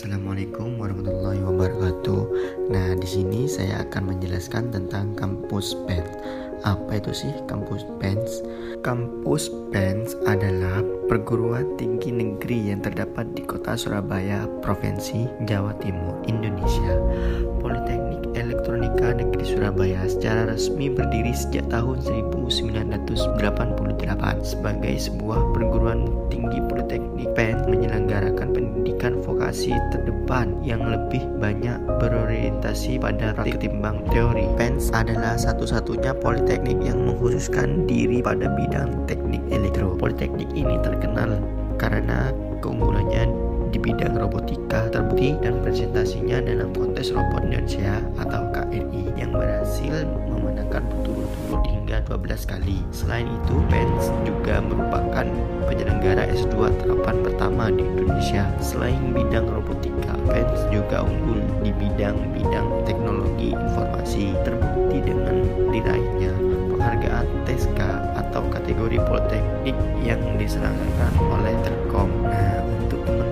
Assalamualaikum warahmatullahi wabarakatuh. Nah, di sini saya akan menjelaskan tentang kampus bench. Apa itu sih kampus bench? Kampus bench adalah perguruan tinggi negeri yang terdapat di kota Surabaya, Provinsi Jawa Timur, Indonesia. Elektronika Negeri Surabaya secara resmi berdiri sejak tahun 1988 sebagai sebuah perguruan tinggi politeknik PEN menyelenggarakan pendidikan vokasi terdepan yang lebih banyak berorientasi pada praktik ketimbang teori. PENS adalah satu-satunya politeknik yang mengkhususkan diri pada bidang teknik elektro. Politeknik ini terkenal karena keunggulannya di bidang robotika terbukti dan presentasinya dalam kontes robot Indonesia atau KRI yang berhasil memenangkan berturut-turut hingga 12 kali. Selain itu, PENS juga merupakan penyelenggara S2 terapan pertama di Indonesia. Selain bidang robotika, PENS juga unggul di bidang-bidang teknologi informasi. Terbukti dengan diraihnya penghargaan TESCA atau kategori politeknik yang diselenggarakan oleh Telkom. Nah, untuk teman-teman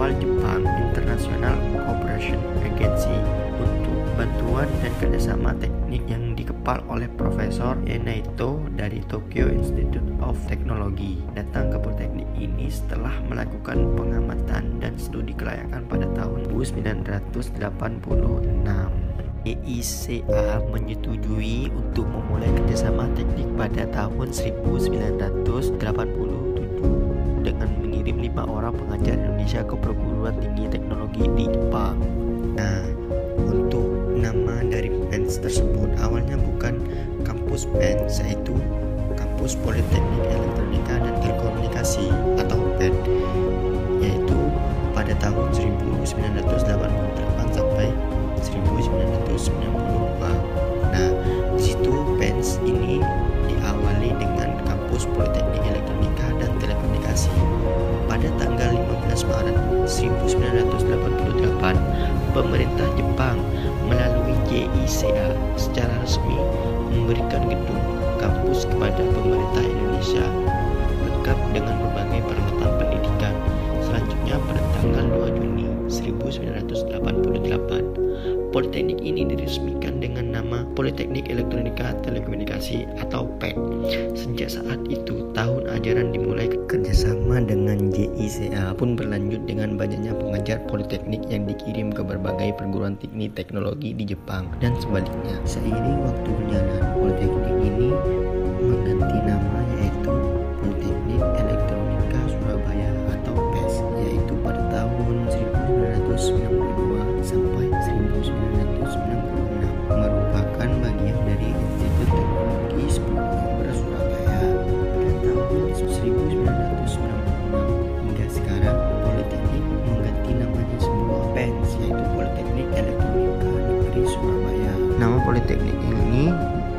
awal Jepang International Cooperation Agency untuk bantuan dan kerjasama teknik yang dikepal oleh Profesor Enaito dari Tokyo Institute of Technology datang ke politeknik ini setelah melakukan pengamatan dan studi kelayakan pada tahun 1986. EICA menyetujui untuk memulai kerjasama teknik pada tahun 1987 Indonesia ke perguruan tinggi teknologi di Jepang. Nah, untuk nama dari PENS tersebut awalnya bukan kampus PENS yaitu Kampus Politeknik Elektronika dan Telekomunikasi atau PEN yaitu pada tahun 1988 1988, pemerintah Jepang melalui JICA secara resmi memberikan gedung kampus kepada pemerintah Indonesia lengkap dengan berbagai peralatan pendidikan. Selanjutnya pada tanggal 2 Juni 1988, Politeknik ini diresmikan dengan nama Politeknik Elektronika Telekomunikasi atau PET. Sejak saat itu, tahun ajaran dimulai kerjasama dengan JICA pun berlanjut dengan banyaknya pengajar politeknik yang dikirim ke berbagai perguruan tinggi teknologi di Jepang dan sebaliknya. Seiring waktu berjalan, politeknik ini mengganti nama Politeknik Elektronika Negeri Surabaya nama Politeknik ini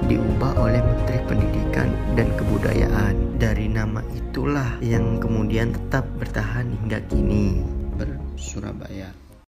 diubah oleh Menteri Pendidikan dan Kebudayaan. Dari nama itulah yang kemudian tetap bertahan hingga kini, Surabaya.